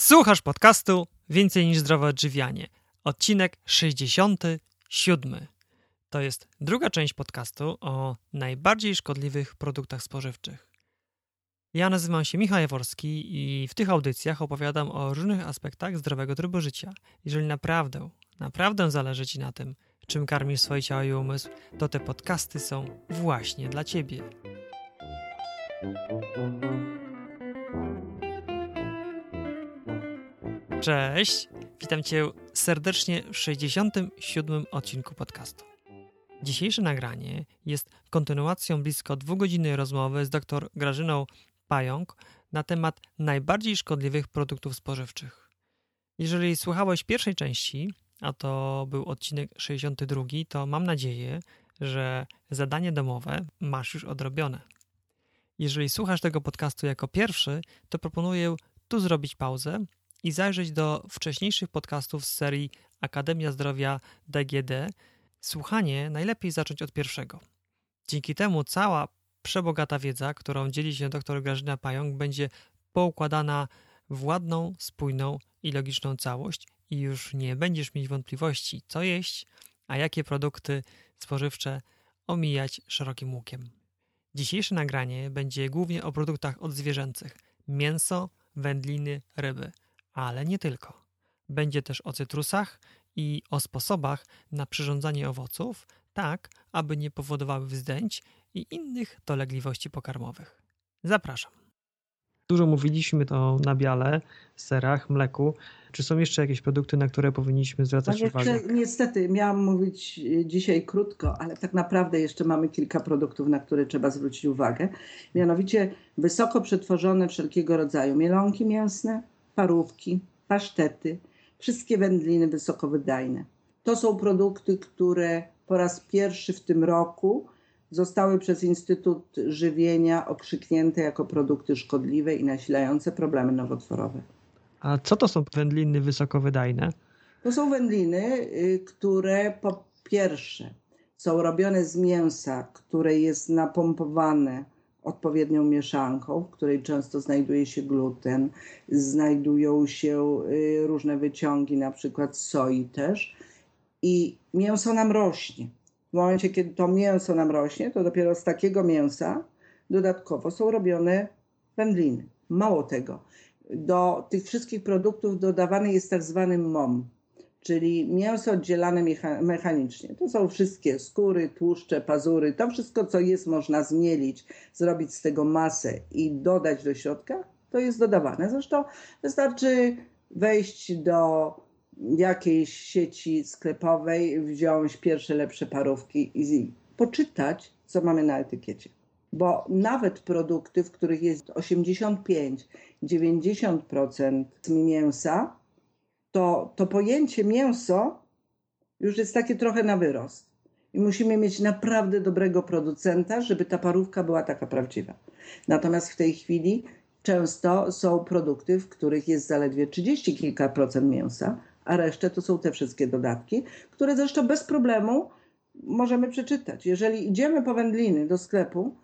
Słuchasz podcastu Więcej niż zdrowe odżywianie. Odcinek 67. To jest druga część podcastu o najbardziej szkodliwych produktach spożywczych. Ja nazywam się Michał Jaworski i w tych audycjach opowiadam o różnych aspektach zdrowego trybu życia. Jeżeli naprawdę, naprawdę zależy Ci na tym, czym karmisz swoje ciało i umysł, to te podcasty są właśnie dla Ciebie. Cześć, witam Cię serdecznie w 67. odcinku podcastu. Dzisiejsze nagranie jest kontynuacją blisko dwugodzinnej rozmowy z dr Grażyną Pająk na temat najbardziej szkodliwych produktów spożywczych. Jeżeli słuchałeś pierwszej części, a to był odcinek 62, to mam nadzieję, że zadanie domowe masz już odrobione. Jeżeli słuchasz tego podcastu jako pierwszy, to proponuję tu zrobić pauzę i zajrzeć do wcześniejszych podcastów z serii Akademia Zdrowia DGD. Słuchanie najlepiej zacząć od pierwszego. Dzięki temu cała przebogata wiedza, którą dzieli się dr Grażyna Pająk, będzie poukładana w ładną, spójną i logiczną całość i już nie będziesz mieć wątpliwości, co jeść, a jakie produkty spożywcze omijać szerokim łukiem. Dzisiejsze nagranie będzie głównie o produktach odzwierzęcych: mięso, wędliny, ryby ale nie tylko. Będzie też o cytrusach i o sposobach na przyrządzanie owoców, tak aby nie powodowały wzdęć i innych dolegliwości pokarmowych. Zapraszam. Dużo mówiliśmy o nabiale, serach, mleku. Czy są jeszcze jakieś produkty, na które powinniśmy zwracać tak, uwagę? Niestety, miałam mówić dzisiaj krótko, ale tak naprawdę jeszcze mamy kilka produktów, na które trzeba zwrócić uwagę. Mianowicie wysoko przetworzone wszelkiego rodzaju mielonki mięsne, parówki, pasztety, wszystkie wędliny wysokowydajne. To są produkty, które po raz pierwszy w tym roku zostały przez Instytut Żywienia okrzyknięte jako produkty szkodliwe i nasilające problemy nowotworowe. A co to są wędliny wysokowydajne? To są wędliny, y, które po pierwsze są robione z mięsa, które jest napompowane odpowiednią mieszanką, w której często znajduje się gluten, znajdują się y, różne wyciągi, na przykład soi też. I mięso nam rośnie. W momencie, kiedy to mięso nam rośnie, to dopiero z takiego mięsa dodatkowo są robione wędliny. Mało tego, do tych wszystkich produktów dodawany jest tak zwany MOM, czyli mięso oddzielane mechanicznie. To są wszystkie skóry, tłuszcze, pazury, to wszystko, co jest, można zmielić, zrobić z tego masę i dodać do środka, to jest dodawane. Zresztą wystarczy wejść do jakiejś sieci sklepowej, wziąć pierwsze lepsze parówki i poczytać, co mamy na etykiecie. Bo nawet produkty, w których jest 85-90% mięsa, to, to pojęcie mięso już jest takie trochę na wyrost. I musimy mieć naprawdę dobrego producenta, żeby ta parówka była taka prawdziwa. Natomiast w tej chwili często są produkty, w których jest zaledwie 30 kilka procent mięsa, a resztę to są te wszystkie dodatki, które zresztą bez problemu możemy przeczytać. Jeżeli idziemy po wędliny do sklepu,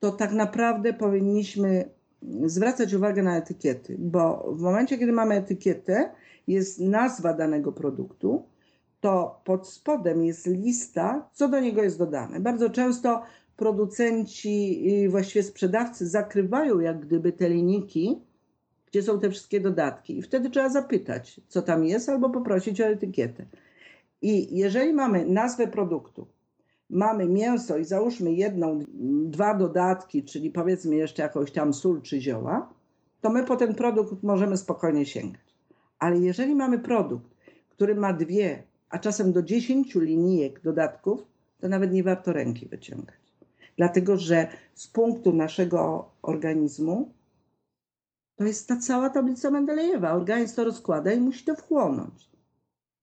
to tak naprawdę powinniśmy zwracać uwagę na etykiety, bo w momencie, kiedy mamy etykietę, jest nazwa danego produktu, to pod spodem jest lista, co do niego jest dodane. Bardzo często producenci i właściwie sprzedawcy zakrywają jak gdyby te linijki, gdzie są te wszystkie dodatki. I wtedy trzeba zapytać, co tam jest, albo poprosić o etykietę. I jeżeli mamy nazwę produktu, mamy mięso i załóżmy jedną, dwa dodatki, czyli powiedzmy jeszcze jakąś tam sól czy zioła, to my po ten produkt możemy spokojnie sięgać. Ale jeżeli mamy produkt, który ma dwie, a czasem do dziesięciu linijek dodatków, to nawet nie warto ręki wyciągać. Dlatego, że z punktu naszego organizmu to jest ta cała tablica Mendelejewa. Organizm to rozkłada i musi to wchłonąć.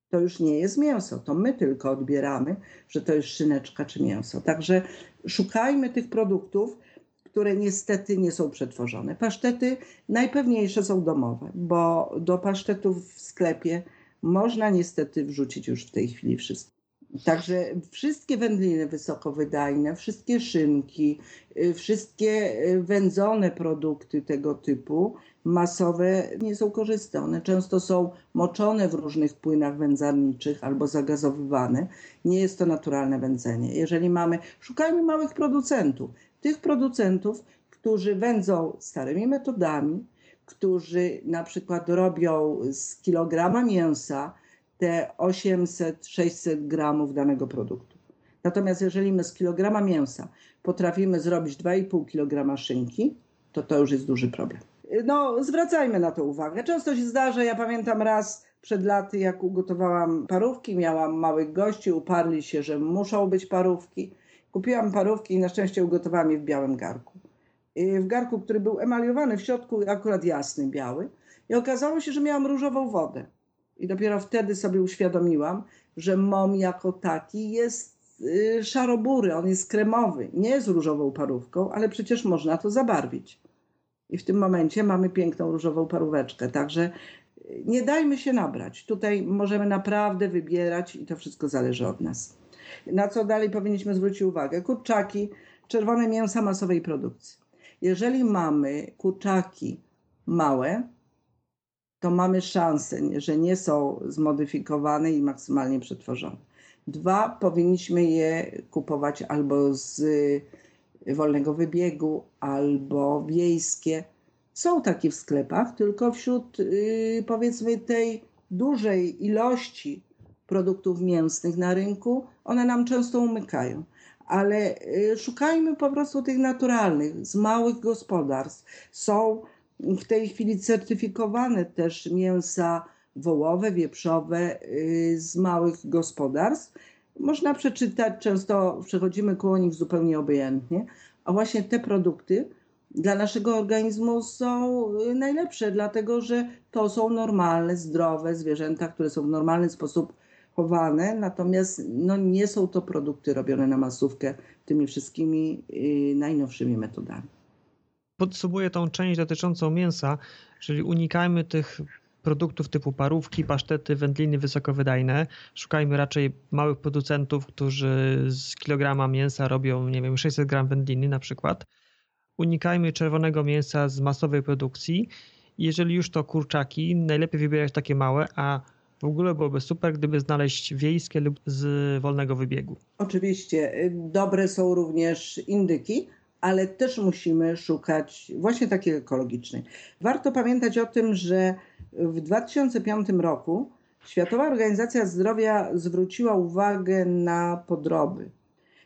To już nie jest mięso, to my tylko odbieramy, że to jest szyneczka czy mięso. Także szukajmy tych produktów, które niestety nie są przetworzone. Pasztety najpewniejsze są domowe, bo do pasztetów w sklepie można niestety wrzucić już w tej chwili wszystko. Także wszystkie wędliny wysokowydajne, wszystkie szynki, y, wszystkie y, wędzone produkty tego typu masowe nie są korzystne. One często są moczone w różnych płynach wędzarniczych albo zagazowywane. Nie jest to naturalne wędzenie. Jeżeli mamy, szukajmy małych producentów. Tych producentów, którzy wędzą starymi metodami, którzy na przykład robią z kilograma mięsa te 800-600 gramów danego produktu. Natomiast jeżeli my z kilograma mięsa potrafimy zrobić 2,5 kg szynki, to to już jest duży problem. No, zwracajmy na to uwagę. Często się zdarza, ja pamiętam raz przed laty, jak ugotowałam parówki, miałam małych gości, uparli się, że muszą być parówki. Kupiłam parówki i na szczęście ugotowałam je w białym garku. W garku, który był emaliowany w środku, akurat jasny, biały. I okazało się, że miałam różową wodę. I dopiero wtedy sobie uświadomiłam, że mom jako taki jest y, szarobury, on jest kremowy, nie jest różową parówką, ale przecież można to zabarwić. I w tym momencie mamy piękną różową paróweczkę. Także y, nie dajmy się nabrać. Tutaj możemy naprawdę wybierać i to wszystko zależy od nas. Na co dalej powinniśmy zwrócić uwagę? Kurczaki, czerwone mięsa masowej produkcji. Jeżeli mamy kurczaki małe, to mamy szansę, że nie są zmodyfikowane i maksymalnie przetworzone. Dwa, powinniśmy je kupować albo z wolnego wybiegu, albo wiejskie. Są takie w sklepach, tylko wśród yy, powiedzmy tej dużej ilości produktów mięsnych na rynku, one nam często umykają. Ale yy, szukajmy po prostu tych naturalnych, z małych gospodarstw. Są w tej chwili certyfikowane też mięsa wołowe, wieprzowe yy, z małych gospodarstw. Można przeczytać, często przechodzimy koło nich zupełnie obojętnie, a właśnie te produkty dla naszego organizmu są yy, najlepsze, dlatego że to są normalne, zdrowe zwierzęta, które są w normalny sposób chowane, natomiast no, nie są to produkty robione na masówkę tymi wszystkimi yy, najnowszymi metodami podsumuję tą część dotyczącą mięsa, czyli unikajmy tych produktów typu parówki, pasztety, wędliny wysokowydajne. Szukajmy raczej małych producentów, którzy z kilograma mięsa robią, nie wiem, 600 gram wędliny na przykład. Unikajmy czerwonego mięsa z masowej produkcji. Jeżeli już to kurczaki, najlepiej wybierać takie małe, a w ogóle byłoby super, gdyby znaleźć wiejskie lub z wolnego wybiegu. Oczywiście. Dobre są również indyki, ale też musimy szukać właśnie takiej ekologicznej. Warto pamiętać o tym, że w 2005 roku Światowa Organizacja Zdrowia zwróciła uwagę na podroby.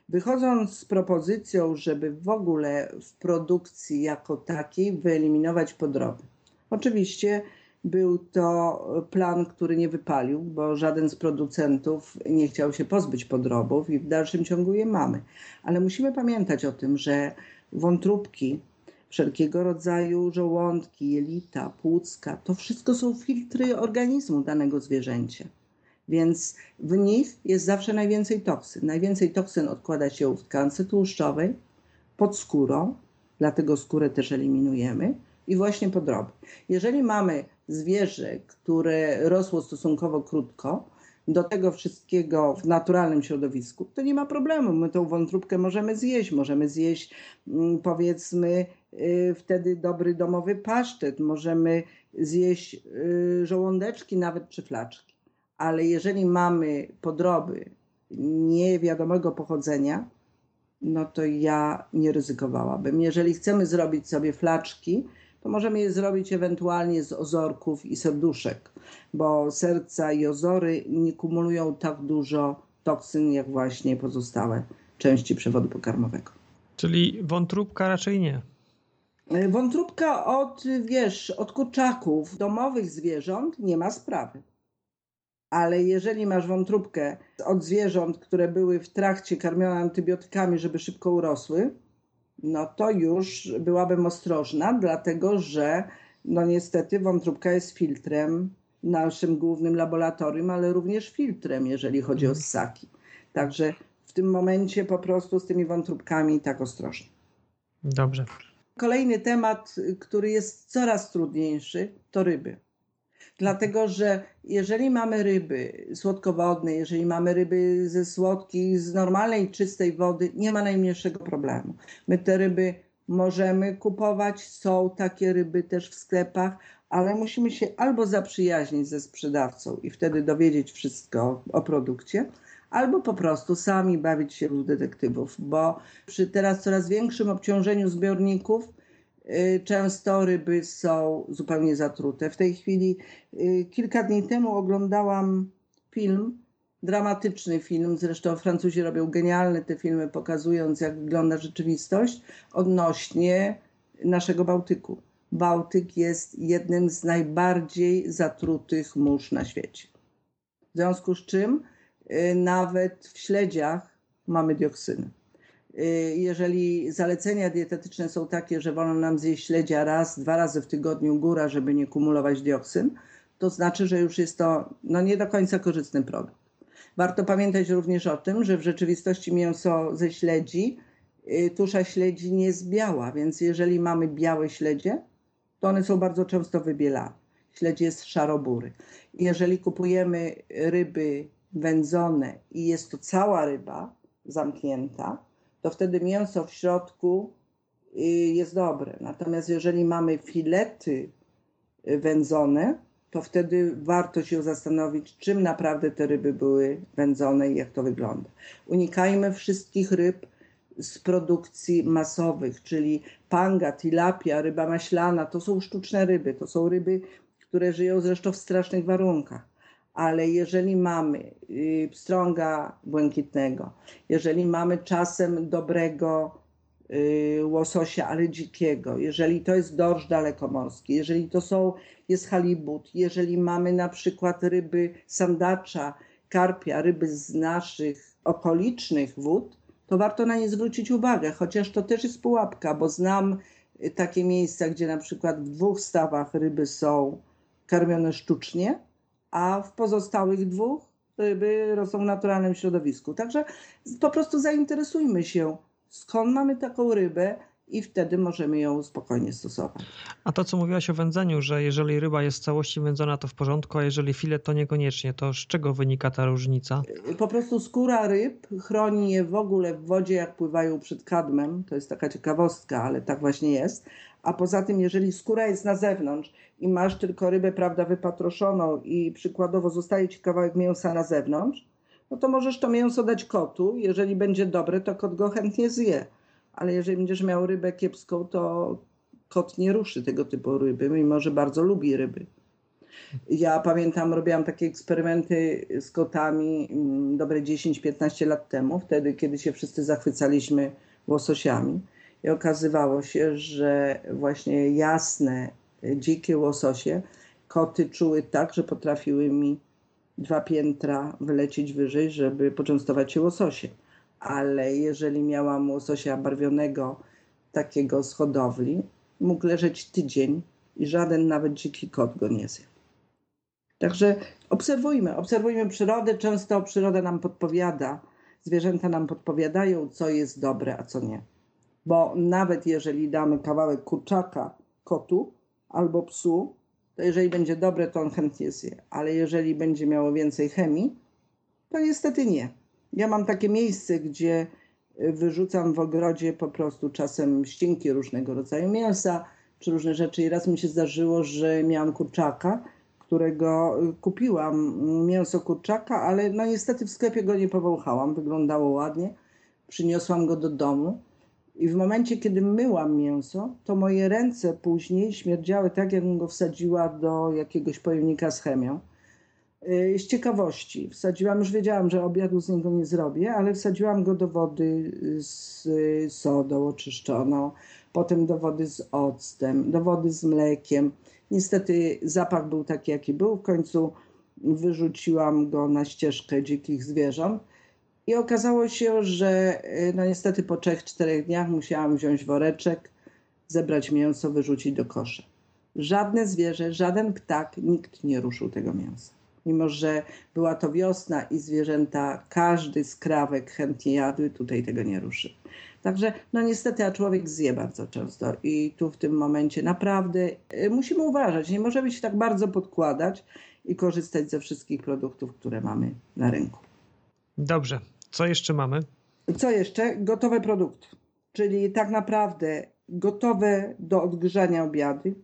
Wychodząc z propozycją, żeby w ogóle w produkcji jako takiej wyeliminować podroby. Oczywiście był to plan, który nie wypalił, bo żaden z producentów nie chciał się pozbyć podrobów i w dalszym ciągu je mamy. Ale musimy pamiętać o tym, że wątróbki, wszelkiego rodzaju żołądki, jelita, płucka to wszystko są filtry organizmu danego zwierzęcia. Więc w nich jest zawsze najwięcej toksyn. Najwięcej toksyn odkłada się w tkance tłuszczowej, pod skórą, dlatego skórę też eliminujemy, i właśnie podroby. Jeżeli mamy zwierzę, które rosło stosunkowo krótko, do tego wszystkiego w naturalnym środowisku, to nie ma problemu. My tą wątróbkę możemy zjeść, możemy zjeść mm, powiedzmy y, wtedy dobry domowy pasztet, możemy zjeść y, żołądeczki, nawet czy flaczki. Ale jeżeli mamy podroby niewiadomego pochodzenia, no to ja nie ryzykowałabym. Jeżeli chcemy zrobić sobie flaczki, to możemy je zrobić ewentualnie z ozorków i serduszek, bo serca i ozory nie kumulują tak dużo toksyn jak właśnie pozostałe części przewodu pokarmowego. Czyli wątróbka raczej nie. Wątróbka od, wiesz, od kurczaków, domowych zwierząt nie ma sprawy. Ale jeżeli masz wątróbkę od zwierząt, które były w trakcie karmione antybiotykami, żeby szybko urosły, no to już byłabym ostrożna, dlatego że no niestety wątróbka jest filtrem naszym głównym laboratorium, ale również filtrem, jeżeli chodzi o ssaki. Także w tym momencie po prostu z tymi wątróbkami tak ostrożnie. Dobrze. Kolejny temat, który jest coraz trudniejszy, to ryby. Dlatego, że jeżeli mamy ryby słodkowodne, jeżeli mamy ryby ze słodkich, z normalnej, czystej wody, nie ma najmniejszego problemu. My te ryby możemy kupować, są takie ryby też w sklepach, ale musimy się albo zaprzyjaźnić ze sprzedawcą i wtedy dowiedzieć wszystko o produkcie, albo po prostu sami bawić się w detektywów, bo przy teraz coraz większym obciążeniu zbiorników często ryby są zupełnie zatrute. W tej chwili, y, kilka dni temu oglądałam film, dramatyczny film, zresztą Francuzi robią genialne te filmy, pokazując jak wygląda rzeczywistość odnośnie naszego Bałtyku. Bałtyk jest jednym z najbardziej zatrutych mórz na świecie. W związku z czym y, nawet w śledziach mamy dioksyny. Y, jeżeli zalecenia dietetyczne są takie, że wolno nam zjeść śledzia raz, dwa razy w tygodniu góra, żeby nie kumulować dioksyn, to znaczy, że już jest to no, nie do końca korzystny produkt. Warto pamiętać również o tym, że w rzeczywistości mięso ze śledzi, y, tusza śledzi nie jest biała, więc jeżeli mamy białe śledzie, to one są bardzo często wybielane. Śledź jest szarobury. Jeżeli kupujemy ryby wędzone i jest to cała ryba zamknięta, to wtedy mięso w środku y, jest dobre. Natomiast jeżeli mamy filety y, wędzone, to wtedy warto się zastanowić, czym naprawdę te ryby były wędzone i jak to wygląda. Unikajmy wszystkich ryb z produkcji masowych, czyli panga, tilapia, ryba maślana, to są sztuczne ryby, to są ryby, które żyją zresztą w strasznych warunkach. Ale jeżeli mamy y, pstrąga błękitnego, jeżeli mamy czasem dobrego y, łososia, ale dzikiego, jeżeli to jest dorsz dalekomorski, jeżeli to są, jest halibut, jeżeli mamy na przykład ryby sandacza, karpia, ryby z naszych okolicznych wód, to warto na nie zwrócić uwagę, chociaż to też jest pułapka, bo znam y, takie miejsca, gdzie na przykład w dwóch stawach ryby są karmione sztucznie, a w pozostałych dwóch ryby rosną w naturalnym środowisku. Także po prostu zainteresujmy się, skąd mamy taką rybę, i wtedy możemy ją spokojnie stosować. A to, co mówiłaś o wędzeniu, że jeżeli ryba jest w całości wędzona, to w porządku, a jeżeli filet, to niekoniecznie, to z czego wynika ta różnica? Po prostu skóra ryb chroni je w ogóle w wodzie, jak pływają przed kadmem. To jest taka ciekawostka, ale tak właśnie jest. A poza tym, jeżeli skóra jest na zewnątrz i masz tylko rybę, prawda, wypatroszoną i przykładowo zostaje ci kawałek mięsa na zewnątrz, no to możesz to mięso dać kotu. Jeżeli będzie dobre, to kot go chętnie zje ale jeżeli będziesz miał rybę kiepską, to kot nie ruszy tego typu ryby, mimo że bardzo lubi ryby. Ja pamiętam, robiłam takie eksperymenty z kotami mm, dobre 10-15 lat temu, wtedy, kiedy się wszyscy zachwycaliśmy łososiami. I okazywało się, że właśnie jasne, dzikie łososie koty czuły tak, że potrafiły mi dwa piętra wylecieć wyżej, żeby poczęstować się łososie ale jeżeli miałam łososia barwionego takiego z hodowli, mógł leżeć tydzień i żaden nawet dziki kot go nie zjadł. Także obserwujmy, obserwujmy przyrodę. Często przyroda nam podpowiada, zwierzęta nam podpowiadają, co jest dobre, a co nie. Bo nawet jeżeli damy kawałek kurczaka kotu albo psu, to jeżeli będzie dobre, to on chętnie zje. Ale jeżeli będzie miało więcej chemii, to niestety nie. Ja mam takie miejsce, gdzie y, wyrzucam w ogrodzie po prostu czasem ścinki różnego rodzaju mięsa czy różne rzeczy. I raz mi się zdarzyło, że miałam kurczaka, którego y, kupiłam, mięso kurczaka, ale no niestety w sklepie go nie powąchałam, wyglądało ładnie. Przyniosłam go do domu i w momencie, kiedy myłam mięso, to moje ręce później śmierdziały tak, jakbym go wsadziła do jakiegoś pojemnika z chemią. Y, z ciekawości wsadziłam, już wiedziałam, że obiadu z niego nie zrobię, ale wsadziłam go do wody z sodą oczyszczoną, potem do wody z octem, do wody z mlekiem. Niestety zapach był taki, jaki był. W końcu wyrzuciłam go na ścieżkę dzikich zwierząt. I okazało się, że y, no niestety po 3-4 dniach musiałam wziąć woreczek, zebrać mięso, wyrzucić do kosza. Żadne zwierzę, żaden ptak, nikt nie ruszył tego mięsa mimo że była to wiosna i zwierzęta, każdy skrawek chętnie jadły, tutaj tego nie ruszy. Także, no niestety, a człowiek zje bardzo często i tu w tym momencie naprawdę y, musimy uważać. Nie możemy się tak bardzo podkładać i korzystać ze wszystkich produktów, które mamy na rynku. Dobrze. Co jeszcze mamy? Co jeszcze? Gotowe produkty. Czyli tak naprawdę gotowe do odgrzania obiady,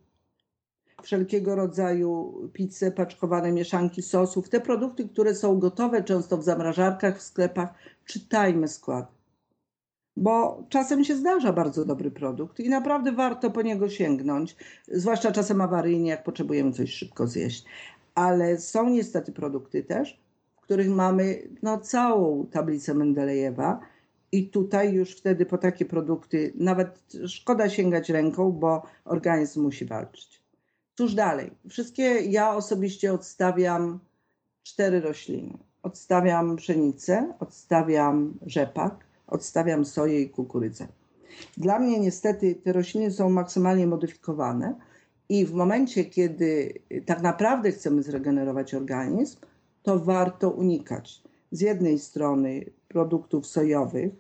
wszelkiego rodzaju pizze, paczkowane mieszanki sosów, te produkty, które są gotowe często w zamrażarkach, w sklepach, czytajmy skład. Bo czasem się zdarza bardzo dobry produkt i naprawdę warto po niego sięgnąć, zwłaszcza czasem awaryjnie, jak potrzebujemy coś szybko zjeść. Ale są niestety produkty też, których mamy no, całą tablicę Mendelejewa, i tutaj już wtedy po takie produkty nawet szkoda sięgać ręką, bo organizm musi walczyć. Cóż dalej? Wszystkie ja osobiście odstawiam cztery rośliny. Odstawiam pszenicę, odstawiam rzepak, odstawiam soję i kukurydzę. Dla mnie niestety te rośliny są maksymalnie modyfikowane i w momencie, kiedy tak naprawdę chcemy zregenerować organizm, to warto unikać z jednej strony produktów sojowych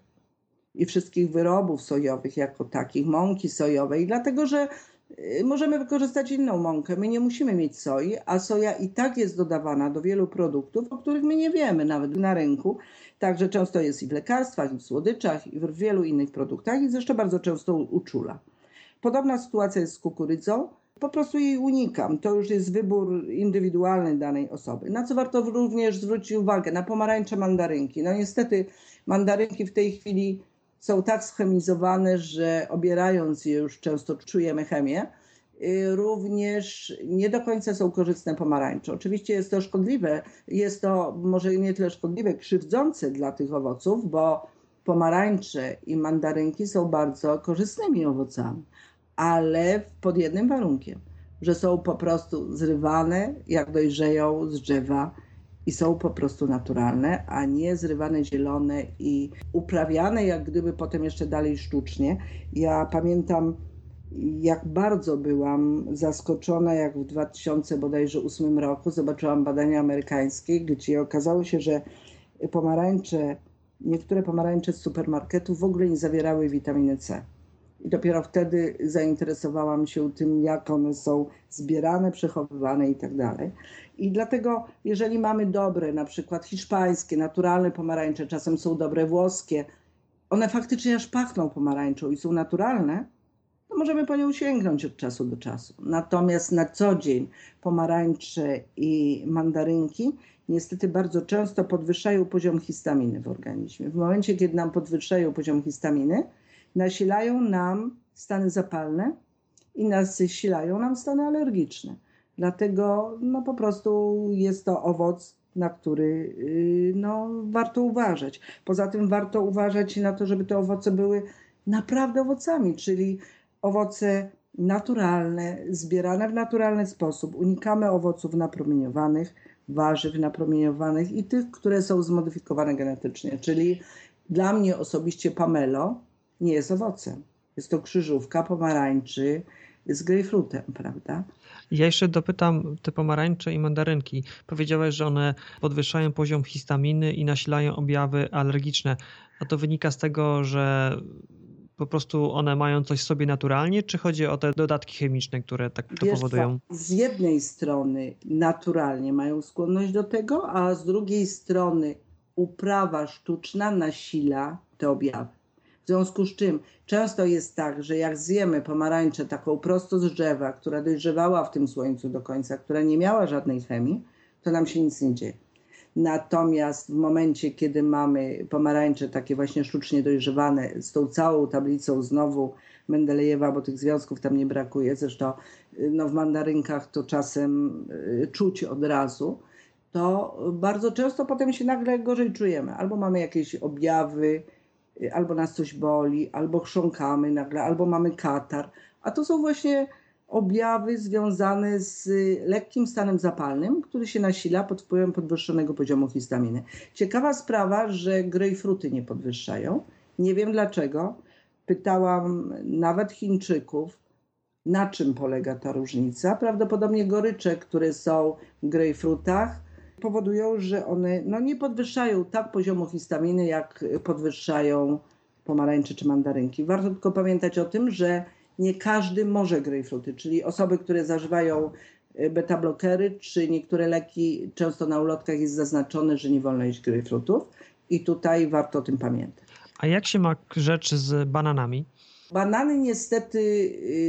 i wszystkich wyrobów sojowych jako takich, mąki sojowej, dlatego że y, możemy wykorzystać inną mąkę. My nie musimy mieć soi, a soja i tak jest dodawana do wielu produktów, o których my nie wiemy nawet na rynku. Także często jest i w lekarstwach, i w słodyczach, i w wielu innych produktach, i zresztą bardzo często uczula. Podobna sytuacja jest z kukurydzą. Po prostu jej unikam. To już jest wybór indywidualny danej osoby. Na co warto również zwrócić uwagę? Na pomarańcze mandarynki. No niestety mandarynki w tej chwili są tak schemizowane, że obierając je już często czujemy chemię. Y, również nie do końca są korzystne pomarańcze. Oczywiście jest to szkodliwe, jest to może nie tyle szkodliwe, krzywdzące dla tych owoców, bo pomarańcze i mandarynki są bardzo korzystnymi owocami, ale pod jednym warunkiem, że są po prostu zrywane, jak dojrzeją z drzewa i są po prostu naturalne, a nie zrywane zielone i uprawiane jak gdyby potem jeszcze dalej sztucznie. Ja pamiętam jak bardzo byłam zaskoczona, jak w 2008 roku zobaczyłam badania amerykańskie, gdzie okazało się, że pomarańcze, niektóre pomarańcze z supermarketu w ogóle nie zawierały witaminy C. I dopiero wtedy zainteresowałam się tym, jak one są zbierane, przechowywane i tak dalej. I dlatego, jeżeli mamy dobre, na przykład hiszpańskie, naturalne pomarańcze, czasem są dobre włoskie, one faktycznie aż pachną pomarańczą i są naturalne, to możemy po nią sięgnąć od czasu do czasu. Natomiast na co dzień pomarańcze i mandarynki niestety bardzo często podwyższają poziom histaminy w organizmie. W momencie, kiedy nam podwyższają poziom histaminy, nasilają nam stany zapalne i nasilają nam stany alergiczne. Dlatego no, po prostu jest to owoc, na który y, no, warto uważać. Poza tym warto uważać na to, żeby te owoce były naprawdę owocami, czyli owoce naturalne, zbierane w naturalny sposób. Unikamy owoców napromieniowanych, warzyw napromieniowanych i tych, które są zmodyfikowane genetycznie. Czyli dla mnie osobiście Pamelo nie jest owocem. Jest to krzyżówka pomarańczy z grejpfrutem, prawda? Ja jeszcze dopytam te pomarańcze i mandarynki. Powiedziałeś, że one podwyższają poziom histaminy i nasilają objawy alergiczne. A to wynika z tego, że po prostu one mają coś w sobie naturalnie, czy chodzi o te dodatki chemiczne, które tak to Wiesz powodują? z jednej strony naturalnie mają skłonność do tego, a z drugiej strony uprawa sztuczna nasila te objawy. W związku z czym często jest tak, że jak zjemy pomarańczę taką prosto z drzewa, która dojrzewała w tym słońcu do końca, która nie miała żadnej chemii, to nam się nic nie dzieje. Natomiast w momencie, kiedy mamy pomarańcze takie właśnie sztucznie dojrzewane z tą całą tablicą znowu Mendelejewa, bo tych związków tam nie brakuje, zresztą no, w mandarynkach to czasem y, czuć od razu, to bardzo często potem się nagle gorzej czujemy. Albo mamy jakieś objawy, y, albo nas coś boli, albo chrząkamy nagle, albo mamy katar. A to są właśnie objawy związane z lekkim stanem zapalnym, który się nasila pod wpływem podwyższonego poziomu histaminy. Ciekawa sprawa, że grejpfruty nie podwyższają. Nie wiem dlaczego. Pytałam nawet Chińczyków, na czym polega ta różnica. Prawdopodobnie gorycze, które są w grejpfrutach, powodują, że one no, nie podwyższają tak poziomu histaminy, jak podwyższają pomarańcze czy mandarynki. Warto tylko pamiętać o tym, że nie każdy może grejpfruty, czyli osoby, które zażywają e, beta-blokery, czy niektóre leki, często na ulotkach jest zaznaczone, że nie wolno jeść grejpfrutów i tutaj warto o tym pamiętać. A jak się ma rzecz z bananami? Banany niestety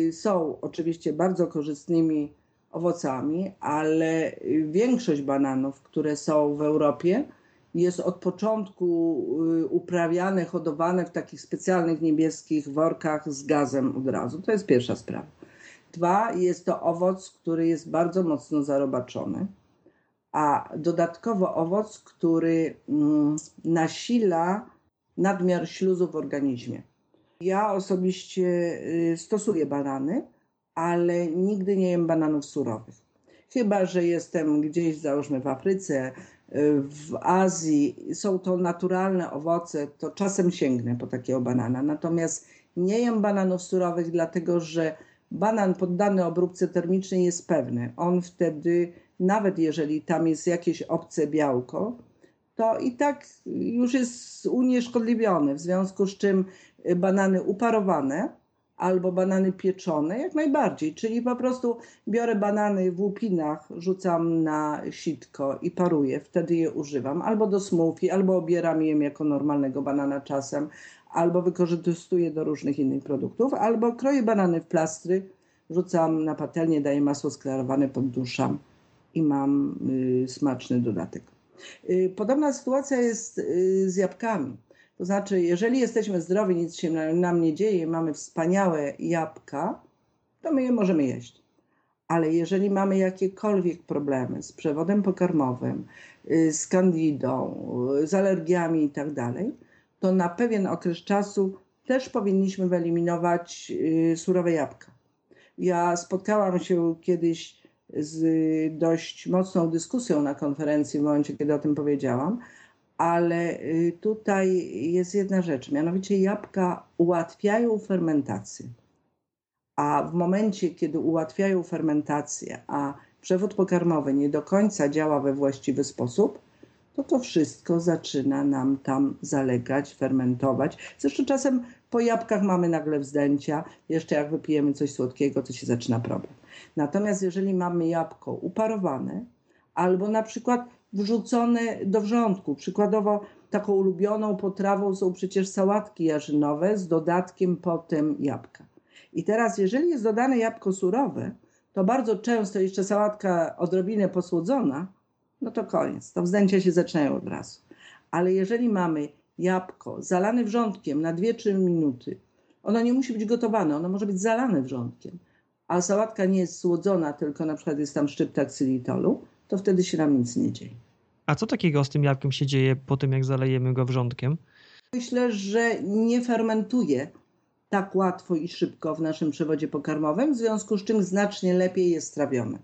y, są oczywiście bardzo korzystnymi owocami, ale większość bananów, które są w Europie, jest od początku y, uprawiane, hodowane w takich specjalnych niebieskich workach z gazem od razu. To jest pierwsza sprawa. Dwa, jest to owoc, który jest bardzo mocno zarobaczony, a dodatkowo owoc, który mm, nasila nadmiar śluzu w organizmie. Ja osobiście y, stosuję banany, ale nigdy nie jem bananów surowych. Chyba, że jestem gdzieś, załóżmy w Afryce, y, w Azji, są to naturalne owoce, to czasem sięgnę po takiego banana. Natomiast nie jem bananów surowych, dlatego że banan poddany obróbce termicznej jest pewny. On wtedy, nawet jeżeli tam jest jakieś obce białko, to i tak już jest unieszkodliwiony, w związku z czym banany uparowane albo banany pieczone, jak najbardziej. Czyli po prostu biorę banany w łupinach, rzucam na sitko i paruję, wtedy je używam. Albo do smoothie, albo obieram je jako normalnego banana czasem, albo wykorzystuję do różnych innych produktów, albo kroję banany w plastry, rzucam na patelnię, daję masło sklarowane, podduszam i mam y, smaczny dodatek. Y, podobna sytuacja jest y, z jabłkami. To znaczy, jeżeli jesteśmy zdrowi, nic się nam nie dzieje, mamy wspaniałe jabłka, to my je możemy jeść. Ale jeżeli mamy jakiekolwiek problemy z przewodem pokarmowym, z kandidą, z alergiami i tak to na pewien okres czasu też powinniśmy wyeliminować surowe jabłka. Ja spotkałam się kiedyś z dość mocną dyskusją na konferencji w momencie, kiedy o tym powiedziałam, ale y, tutaj jest jedna rzecz, mianowicie jabłka ułatwiają fermentację. A w momencie, kiedy ułatwiają fermentację, a przewód pokarmowy nie do końca działa we właściwy sposób, to to wszystko zaczyna nam tam zalegać, fermentować. Zresztą czasem po jabłkach mamy nagle wzdęcia, jeszcze jak wypijemy coś słodkiego, to się zaczyna problem. Natomiast jeżeli mamy jabłko uparowane, albo na przykład wrzucone do wrzątku, przykładowo taką ulubioną potrawą są przecież sałatki jarzynowe z dodatkiem potem jabłka. I teraz, jeżeli jest dodane jabłko surowe, to bardzo często jeszcze sałatka odrobinę posłodzona, no to koniec. To wzdęcia się zaczynają od razu. Ale jeżeli mamy jabłko zalane wrzątkiem na 2-3 minuty, ono nie musi być gotowane, ono może być zalane wrzątkiem, a sałatka nie jest słodzona, tylko na przykład jest tam szczypta ksylitolu, to wtedy się nam nic nie dzieje. A co takiego z tym jabłkiem się dzieje po tym, jak zalejemy go wrzątkiem? Myślę, że nie fermentuje tak łatwo i szybko w naszym przewodzie pokarmowym, w związku z czym znacznie lepiej jest trawione.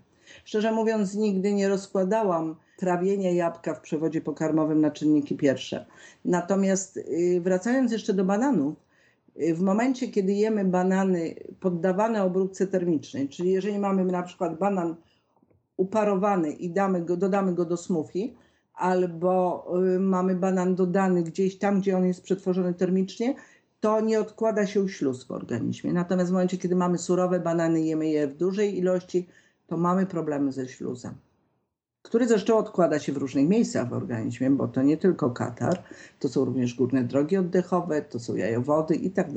Szczerze mówiąc, nigdy nie rozkładałam trawienia jabłka w przewodzie pokarmowym na czynniki pierwsze. Natomiast y, wracając jeszcze do bananów, y, w momencie, kiedy jemy banany poddawane obróbce termicznej, czyli jeżeli mamy na przykład banan uparowany i damy go, dodamy go do smoothie, albo y, mamy banan dodany gdzieś tam, gdzie on jest przetworzony termicznie, to nie odkłada się śluz w organizmie. Natomiast w momencie, kiedy mamy surowe banany, jemy je w dużej ilości, to mamy problemy ze śluzem, który zresztą odkłada się w różnych miejscach w organizmie, bo to nie tylko katar, to są również górne drogi oddechowe, to są jajowody i tak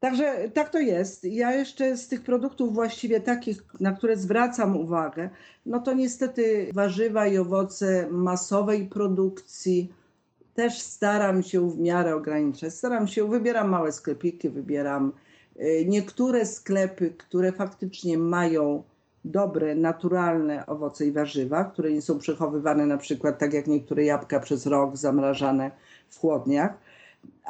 Także tak to jest. Ja jeszcze z tych produktów właściwie takich, na które zwracam uwagę, no to niestety warzywa i owoce masowej produkcji też staram się w miarę ograniczać. Staram się, wybieram małe sklepiki, wybieram y, niektóre sklepy, które faktycznie mają dobre, naturalne owoce i warzywa, które nie są przechowywane na przykład tak jak niektóre jabłka przez rok zamrażane w chłodniach.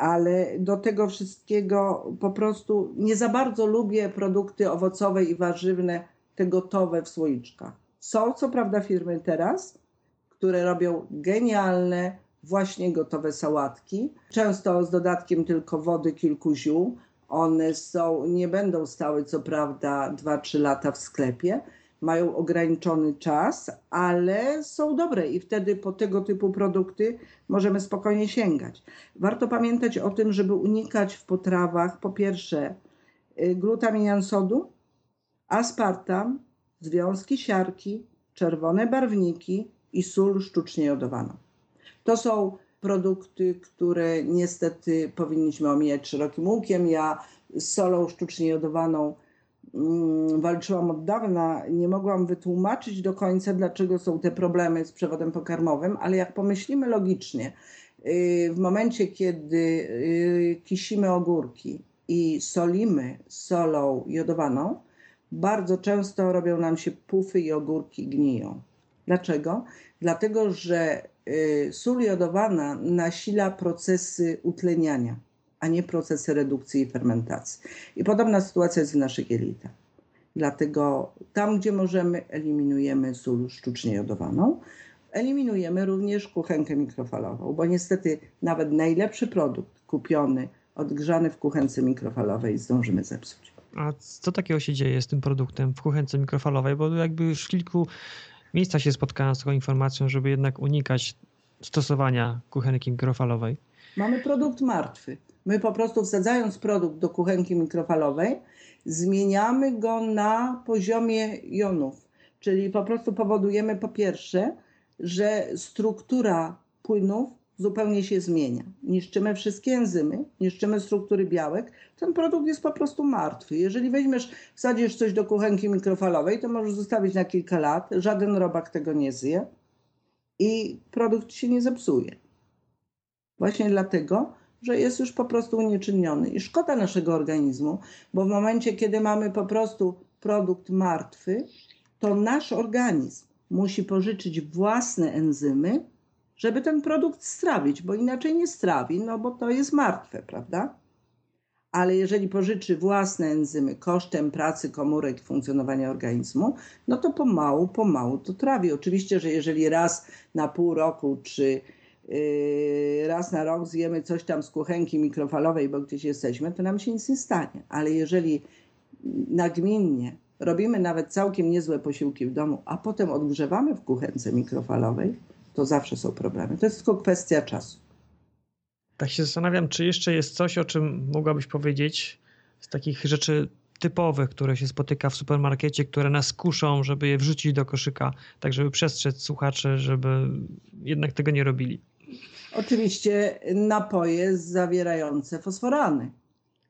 Ale do tego wszystkiego po prostu nie za bardzo lubię produkty owocowe i warzywne, te gotowe w słoiczkach. Są co prawda firmy teraz, które robią genialne, właśnie gotowe sałatki, często z dodatkiem tylko wody, kilku ziół, one są, nie będą stały co prawda 2-3 lata w sklepie, mają ograniczony czas, ale są dobre i wtedy po tego typu produkty możemy spokojnie sięgać. Warto pamiętać o tym, żeby unikać w potrawach po pierwsze y, glutaminian sodu, aspartam, związki siarki, czerwone barwniki i sól sztucznie jodowaną. To są produkty, które niestety powinniśmy omijać szerokim łukiem. Ja z solą sztucznie jodowaną walczyłam od dawna. Nie mogłam wytłumaczyć do końca, dlaczego są te problemy z przewodem pokarmowym, ale jak pomyślimy logicznie, y, w momencie, kiedy y, kisimy ogórki i solimy solą jodowaną, bardzo często robią nam się pufy i ogórki gniją. Dlaczego? Dlatego, że y, sól jodowana nasila procesy utleniania, a nie procesy redukcji i fermentacji. I podobna sytuacja jest w naszych jelitach. Dlatego tam, gdzie możemy, eliminujemy sól sztucznie jodowaną. Eliminujemy również kuchenkę mikrofalową, bo niestety nawet najlepszy produkt kupiony, odgrzany w kuchence mikrofalowej zdążymy zepsuć. A co takiego się dzieje z tym produktem w kuchence mikrofalowej? Bo jakby już w kilku miejscach się spotkałem z taką informacją, żeby jednak unikać stosowania kuchenki mikrofalowej. Mamy produkt martwy. My po prostu wsadzając produkt do kuchenki mikrofalowej, zmieniamy go na poziomie jonów. Czyli po prostu powodujemy po pierwsze, że struktura płynów zupełnie się zmienia. Niszczymy wszystkie enzymy, niszczymy struktury białek, ten produkt jest po prostu martwy. Jeżeli weźmiesz, wsadzisz coś do kuchenki mikrofalowej, to możesz zostawić na kilka lat, żaden robak tego nie zje i produkt się nie zepsuje. Właśnie dlatego, że jest już po prostu unieczynniony. I szkoda naszego organizmu, bo w momencie, kiedy mamy po prostu produkt martwy, to nasz organizm musi pożyczyć własne enzymy, żeby ten produkt strawić, bo inaczej nie strawi, no bo to jest martwe, prawda? Ale jeżeli pożyczy własne enzymy kosztem pracy komórek i funkcjonowania organizmu, no to pomału, pomału to trawi. Oczywiście, że jeżeli raz na pół roku czy raz na rok zjemy coś tam z kuchenki mikrofalowej, bo gdzieś jesteśmy, to nam się nic nie stanie. Ale jeżeli nagminnie robimy nawet całkiem niezłe posiłki w domu, a potem odgrzewamy w kuchence mikrofalowej, to zawsze są problemy. To jest tylko kwestia czasu. Tak się zastanawiam, czy jeszcze jest coś, o czym mogłabyś powiedzieć z takich rzeczy typowych, które się spotyka w supermarkecie, które nas kuszą, żeby je wrzucić do koszyka, tak żeby przestrzec słuchaczy, żeby jednak tego nie robili. Oczywiście napoje zawierające fosforany.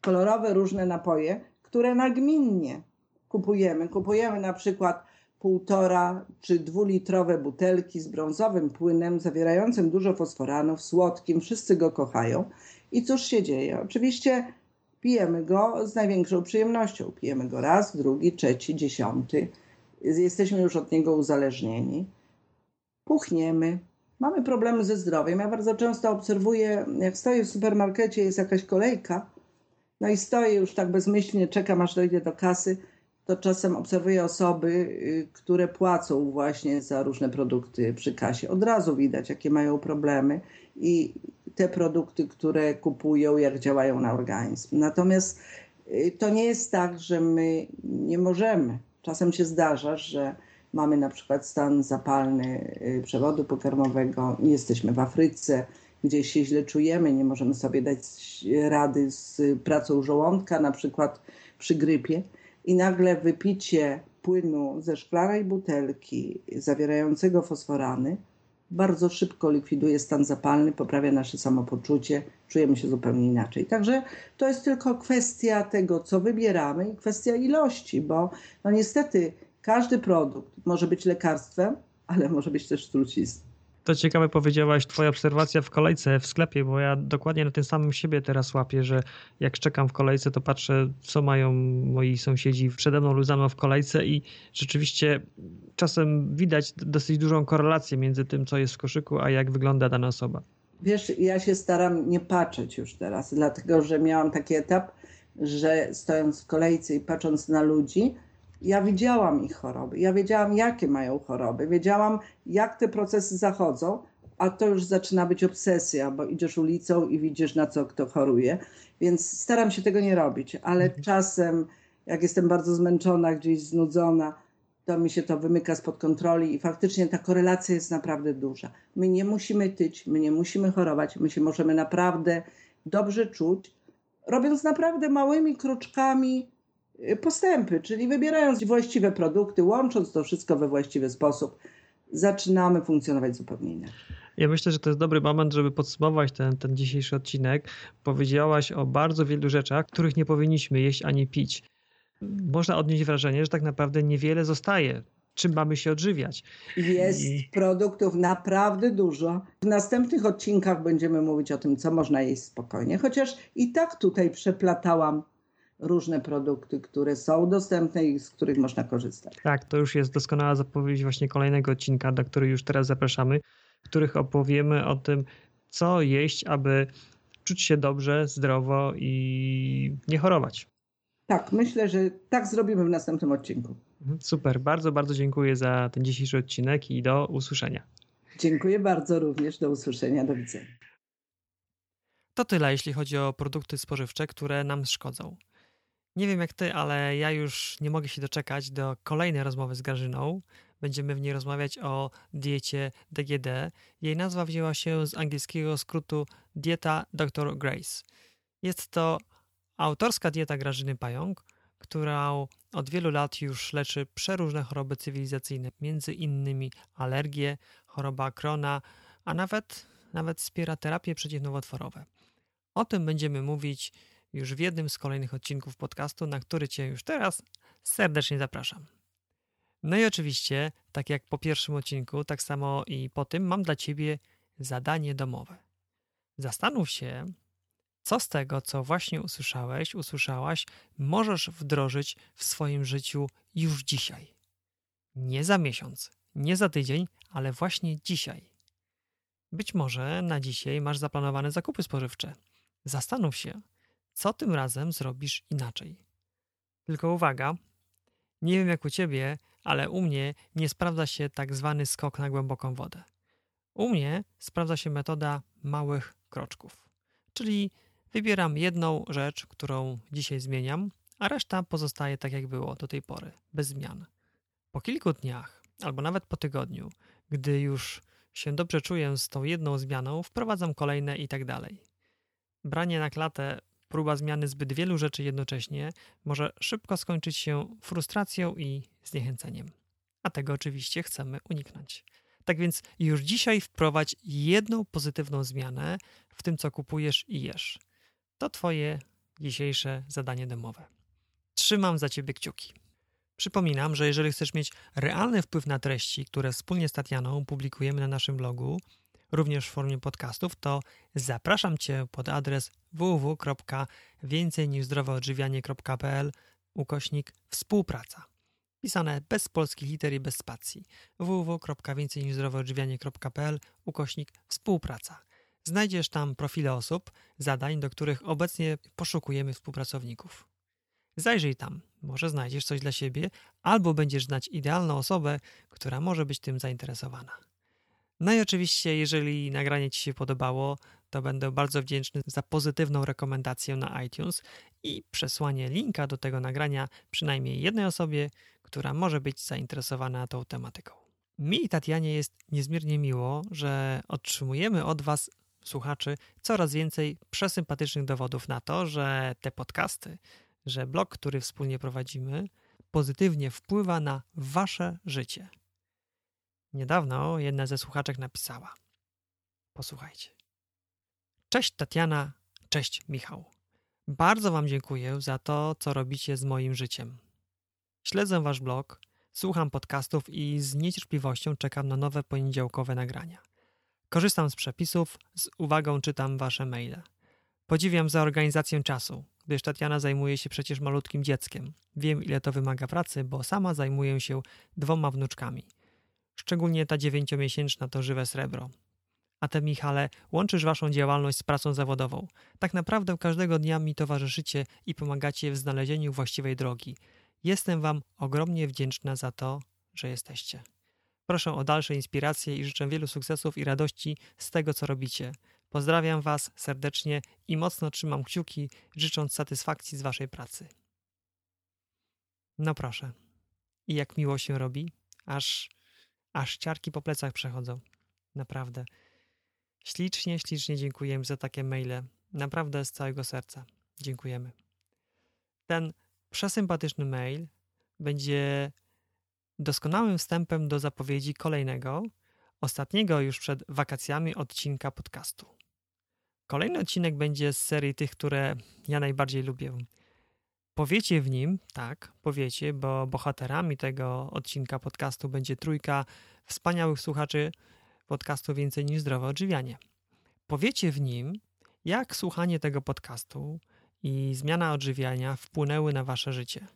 Kolorowe różne napoje, które nagminnie kupujemy. Kupujemy na przykład półtora czy dwulitrowe butelki z brązowym płynem zawierającym dużo fosforanów, słodkim, wszyscy go kochają. I cóż się dzieje? Oczywiście pijemy go z największą przyjemnością. Pijemy go raz, drugi, trzeci, dziesiąty. Jesteśmy już od niego uzależnieni. Puchniemy, mamy problemy ze zdrowiem. Ja bardzo często obserwuję, jak stoję w supermarkecie, jest jakaś kolejka, no i stoję już tak bezmyślnie, czekam aż dojdzie do kasy to czasem obserwuję osoby, y, które płacą właśnie za różne produkty przy kasie. Od razu widać, jakie mają problemy i te produkty, które kupują, jak działają na organizm. Natomiast y, to nie jest tak, że my nie możemy. Czasem się zdarza, że mamy na przykład stan zapalny y, przewodu pokarmowego, jesteśmy w Afryce, gdzieś się źle czujemy, nie możemy sobie dać rady z pracą żołądka, na przykład przy grypie i nagle wypicie płynu ze szklanej butelki zawierającego fosforany bardzo szybko likwiduje stan zapalny, poprawia nasze samopoczucie, czujemy się zupełnie inaczej. Także to jest tylko kwestia tego, co wybieramy i kwestia ilości, bo no niestety każdy produkt może być lekarstwem, ale może być też trucizną. To ciekawe powiedziałaś twoja obserwacja w kolejce w sklepie, bo ja dokładnie na tym samym siebie teraz łapię, że jak czekam w kolejce, to patrzę, co mają moi sąsiedzi przede mną lub za mną w kolejce i rzeczywiście czasem widać dosyć dużą korelację między tym, co jest w koszyku, a jak wygląda dana osoba. Wiesz, ja się staram nie patrzeć już teraz, dlatego że miałam taki etap, że stojąc w kolejce i patrząc na ludzi, ja widziałam ich choroby, ja wiedziałam, jakie mają choroby, wiedziałam, jak te procesy zachodzą, a to już zaczyna być obsesja, bo idziesz ulicą i widzisz, na co kto choruje. Więc staram się tego nie robić, ale mhm. czasem, jak jestem bardzo zmęczona, gdzieś znudzona, to mi się to wymyka spod kontroli i faktycznie ta korelacja jest naprawdę duża. My nie musimy tyć, my nie musimy chorować, my się możemy naprawdę dobrze czuć, robiąc naprawdę małymi kroczkami postępy, czyli wybierając właściwe produkty, łącząc to wszystko we właściwy sposób, zaczynamy funkcjonować zupełnie inaczej. Ja myślę, że to jest dobry moment, żeby podsumować ten, ten dzisiejszy odcinek. Powiedziałaś o bardzo wielu rzeczach, których nie powinniśmy jeść ani pić. Można odnieść wrażenie, że tak naprawdę niewiele zostaje. Czym mamy się odżywiać? Jest I... produktów naprawdę dużo. W następnych odcinkach będziemy mówić o tym, co można jeść spokojnie, chociaż i tak tutaj przeplatałam różne produkty, które są dostępne i z których można korzystać. Tak, to już jest doskonała zapowiedź właśnie kolejnego odcinka, do którego już teraz zapraszamy, w których opowiemy o tym, co jeść, aby czuć się dobrze, zdrowo i nie chorować. Tak, myślę, że tak zrobimy w następnym odcinku. Mhm, super, bardzo, bardzo dziękuję za ten dzisiejszy odcinek i do usłyszenia. Dziękuję bardzo również, do usłyszenia, do widzenia. To tyle, jeśli chodzi o produkty spożywcze, które nam szkodzą. Nie wiem jak ty, ale ja już nie mogę się doczekać do kolejnej rozmowy z Grażyną. Będziemy w niej rozmawiać o diecie DGD. Jej nazwa wzięła się z angielskiego skrótu Dieta Dr. Grace. Jest to autorska dieta Grażyny Pająk, która od wielu lat już leczy przeróżne choroby cywilizacyjne, między innymi alergie, choroba Krona, a nawet, nawet wspiera terapie przeciwnowotworowe. O tym będziemy mówić już w jednym z kolejnych odcinków podcastu, na który Cię już teraz serdecznie zapraszam. No i oczywiście, tak jak po pierwszym odcinku, tak samo i po tym, mam dla Ciebie zadanie domowe. Zastanów się, co z tego, co właśnie usłyszałeś, usłyszałaś, możesz wdrożyć w swoim życiu już dzisiaj. Nie za miesiąc, nie za tydzień, ale właśnie dzisiaj. Być może na dzisiaj masz zaplanowane zakupy spożywcze. Zastanów się, co tym razem zrobisz inaczej. Tylko uwaga, nie wiem jak u ciebie, ale u mnie nie sprawdza się tak zwany skok na głęboką wodę. U mnie sprawdza się metoda małych kroczków. Czyli wybieram jedną rzecz, którą dzisiaj zmieniam, a reszta pozostaje tak jak było do tej pory, bez zmian. Po kilku dniach, albo nawet po tygodniu, gdy już się dobrze czuję z tą jedną zmianą, wprowadzam kolejne i tak dalej. Branie na klatę próba zmiany zbyt wielu rzeczy jednocześnie może szybko skończyć się frustracją i zniechęceniem. A tego oczywiście chcemy uniknąć. Tak więc już dzisiaj wprowadź jedną pozytywną zmianę w tym, co kupujesz i jesz. To Twoje dzisiejsze zadanie domowe. Trzymam za Ciebie kciuki. Przypominam, że jeżeli chcesz mieć realny wpływ na treści, które wspólnie z Tatianą publikujemy na naszym blogu, również w formie podcastów, to zapraszam Cię pod adres www.więcejniżzdroweodżywianie.pl ukośnik współpraca. Pisane bez polskich liter i bez spacji. www.więcejniżzdroweodżywianie.pl ukośnik współpraca. Znajdziesz tam profile osób, zadań, do których obecnie poszukujemy współpracowników. Zajrzyj tam, może znajdziesz coś dla siebie, albo będziesz znać idealną osobę, która może być tym zainteresowana. No i oczywiście, jeżeli nagranie Ci się podobało, to będę bardzo wdzięczny za pozytywną rekomendację na iTunes i przesłanie linka do tego nagrania przynajmniej jednej osobie, która może być zainteresowana tą tematyką. Mi i Tatianie jest niezmiernie miło, że otrzymujemy od Was, słuchaczy, coraz więcej przesympatycznych dowodów na to, że te podcasty, że blog, który wspólnie prowadzimy, pozytywnie wpływa na Wasze życie. Niedawno jedna ze słuchaczek napisała: Posłuchajcie. Cześć Tatiana, cześć Michał. Bardzo Wam dziękuję za to, co robicie z moim życiem. Śledzę Wasz blog, słucham podcastów i z niecierpliwością czekam na nowe poniedziałkowe nagrania. Korzystam z przepisów, z uwagą czytam Wasze maile. Podziwiam za organizację czasu, gdyż Tatiana zajmuje się przecież malutkim dzieckiem. Wiem, ile to wymaga pracy, bo sama zajmuję się dwoma wnuczkami – Szczególnie ta dziewięciomiesięczna to żywe srebro. A te, Michale, łączysz waszą działalność z pracą zawodową. Tak naprawdę każdego dnia mi towarzyszycie i pomagacie w znalezieniu właściwej drogi. Jestem wam ogromnie wdzięczna za to, że jesteście. Proszę o dalsze inspiracje i życzę wielu sukcesów i radości z tego, co robicie. Pozdrawiam Was serdecznie i mocno trzymam kciuki, życząc satysfakcji z Waszej pracy. No proszę. I jak miło się robi, aż aż ciarki po plecach przechodzą. Naprawdę. Ślicznie, ślicznie dziękujemy za takie maile. Naprawdę z całego serca. Dziękujemy. Ten przesympatyczny mail będzie doskonałym wstępem do zapowiedzi kolejnego, ostatniego już przed wakacjami odcinka podcastu. Kolejny odcinek będzie z serii tych, które ja najbardziej lubię. Powiecie w nim, tak, powiecie, bo bohaterami tego odcinka podcastu będzie trójka wspaniałych słuchaczy podcastu Więcej niż Zdrowe Odżywianie. Powiecie w nim, jak słuchanie tego podcastu i zmiana odżywiania wpłynęły na wasze życie.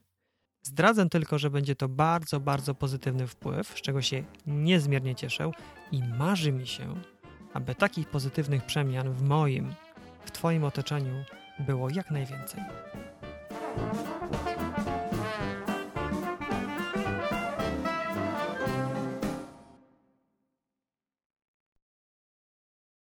Zdradzę tylko, że będzie to bardzo, bardzo pozytywny wpływ, z czego się niezmiernie cieszę i marzy mi się, aby takich pozytywnych przemian w moim, w Twoim otoczeniu było jak najwięcej. Thank you.